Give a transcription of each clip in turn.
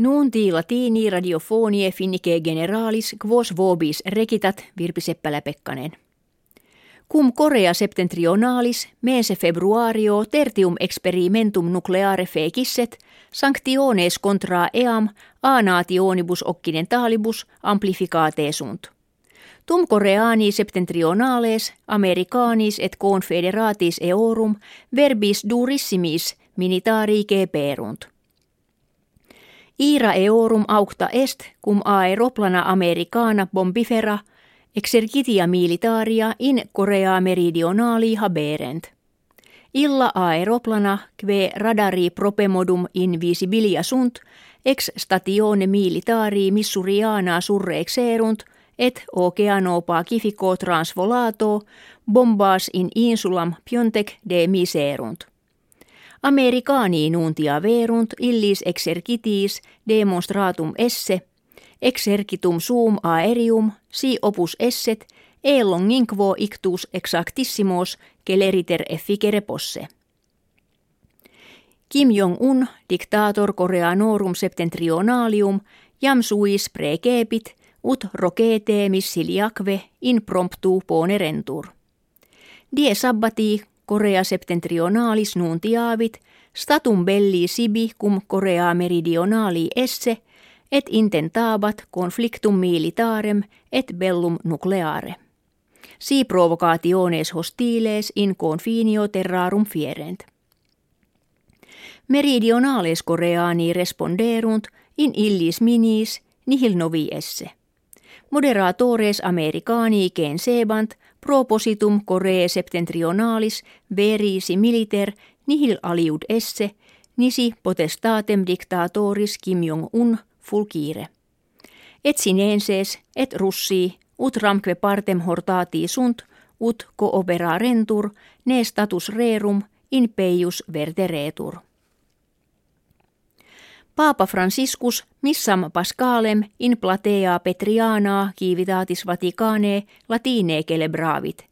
Nunti latini radiofonie finnike generalis quos vobis rekitat Virpi Seppälä-Pekkanen. Cum Korea septentrionalis mense februario tertium experimentum nucleare fecisset sanctiones contra eam a nationibus occidentalibus amplificate sunt. Tum Koreani septentrionales Americanis et confederatis eorum verbis durissimis militari perunt. Ira eorum aucta est cum aeroplana americana bombifera exercitia militaria in Korea meridionali haberent. Illa aeroplana kve radari propemodum invisibilia sunt ex statione militari missuriana surrexerunt et oceano pacifico transvolato bombas in insulam piontek de miserunt. Americani nuntia verunt illis exercitis demonstratum esse, exercitum sum aerium, si opus esset, e longinquo ictus exactissimos celeriter efficere posse. Kim Jong-un, dictator Koreanorum septentrionalium, jam suis precepit, ut rocete missiliaque in promptu ponerentur. Die sabbati Korea septentrionalis nuntiavit, statum belli sibi cum Korea meridionali esse, et intentabat conflictum militarem et bellum nucleare. Si provocationes hostiles in confinio terrarum fierent. Meridionales Koreani responderunt in illis minis nihil novi esse. Moderatores Americani sebant propositum Koree septentrionalis verisi militer nihil aliud esse nisi potestatem dictatoris Kim Jong-un fulkire. Et sinenses, et russi, ut ramque partem hortati sunt, ut cooperarentur, ne status rerum in peius verteretur. Paapa Franciscus missam pascalem in platea Petriana kivitatis Vaticane latine celebravit.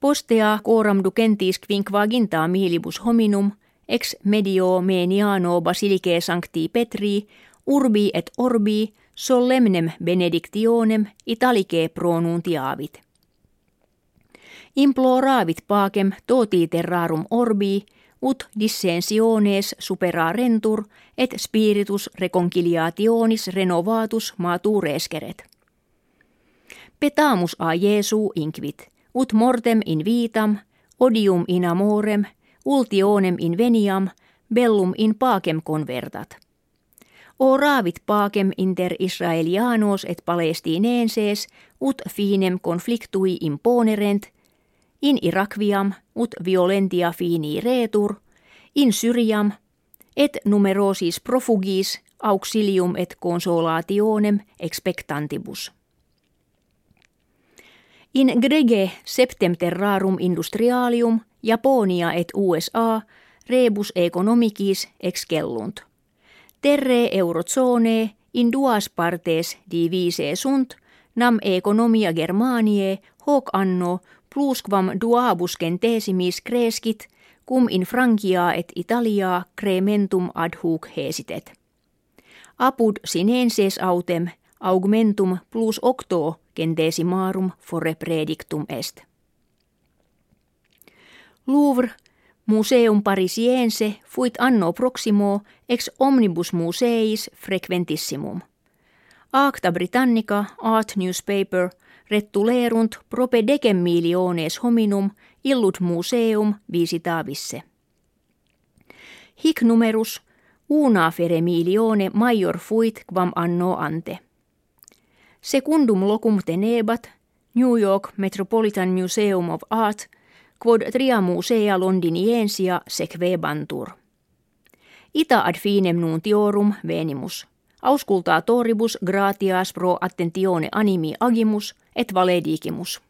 Postea coram ducentis quinquaginta milibus hominum ex medio meniano basilike sancti Petri urbi et orbi solemnem benedictionem italike pronuntiavit. Imploravit pacem toti terrarum orbi ut dissensiones superarentur et spiritus reconciliationis renovatus maturesceret. Petamus a Jesu inquit, ut mortem in vitam, odium in amorem, ultionem in veniam, bellum in pacem convertat. O raavit pacem inter Israelianos et Palestinenses, ut finem conflictui imponerent – in Irakviam ut violentia fini retur, in Syriam et numerosis profugis auxilium et consolationem expectantibus. In grege septem terrarum industrialium Japonia et USA rebus economicis excellunt. Terre eurozone in duas partes divise sunt nam economia Germanie hoc anno plusquam duabus centesimis crescit, cum in Frankia et Italia crementum ad hoc hesitet. Apud sinenses autem augmentum plus octo centesimarum fore predictum est. Louvre Museum Parisiense fuit anno proximo ex omnibus museis frequentissimum. Acta Britannica Art Newspaper rettulerunt prope decem miliones hominum illud museum visitavisse. Hic numerus una fere milione major fuit quam anno ante. Secundum locum tenebat New York Metropolitan Museum of Art quod tria musea londiniensia sequebantur. Ita ad finem nuntiorum venimus. Auscultaa toribus gratias pro attentione animi agimus et valedigimus.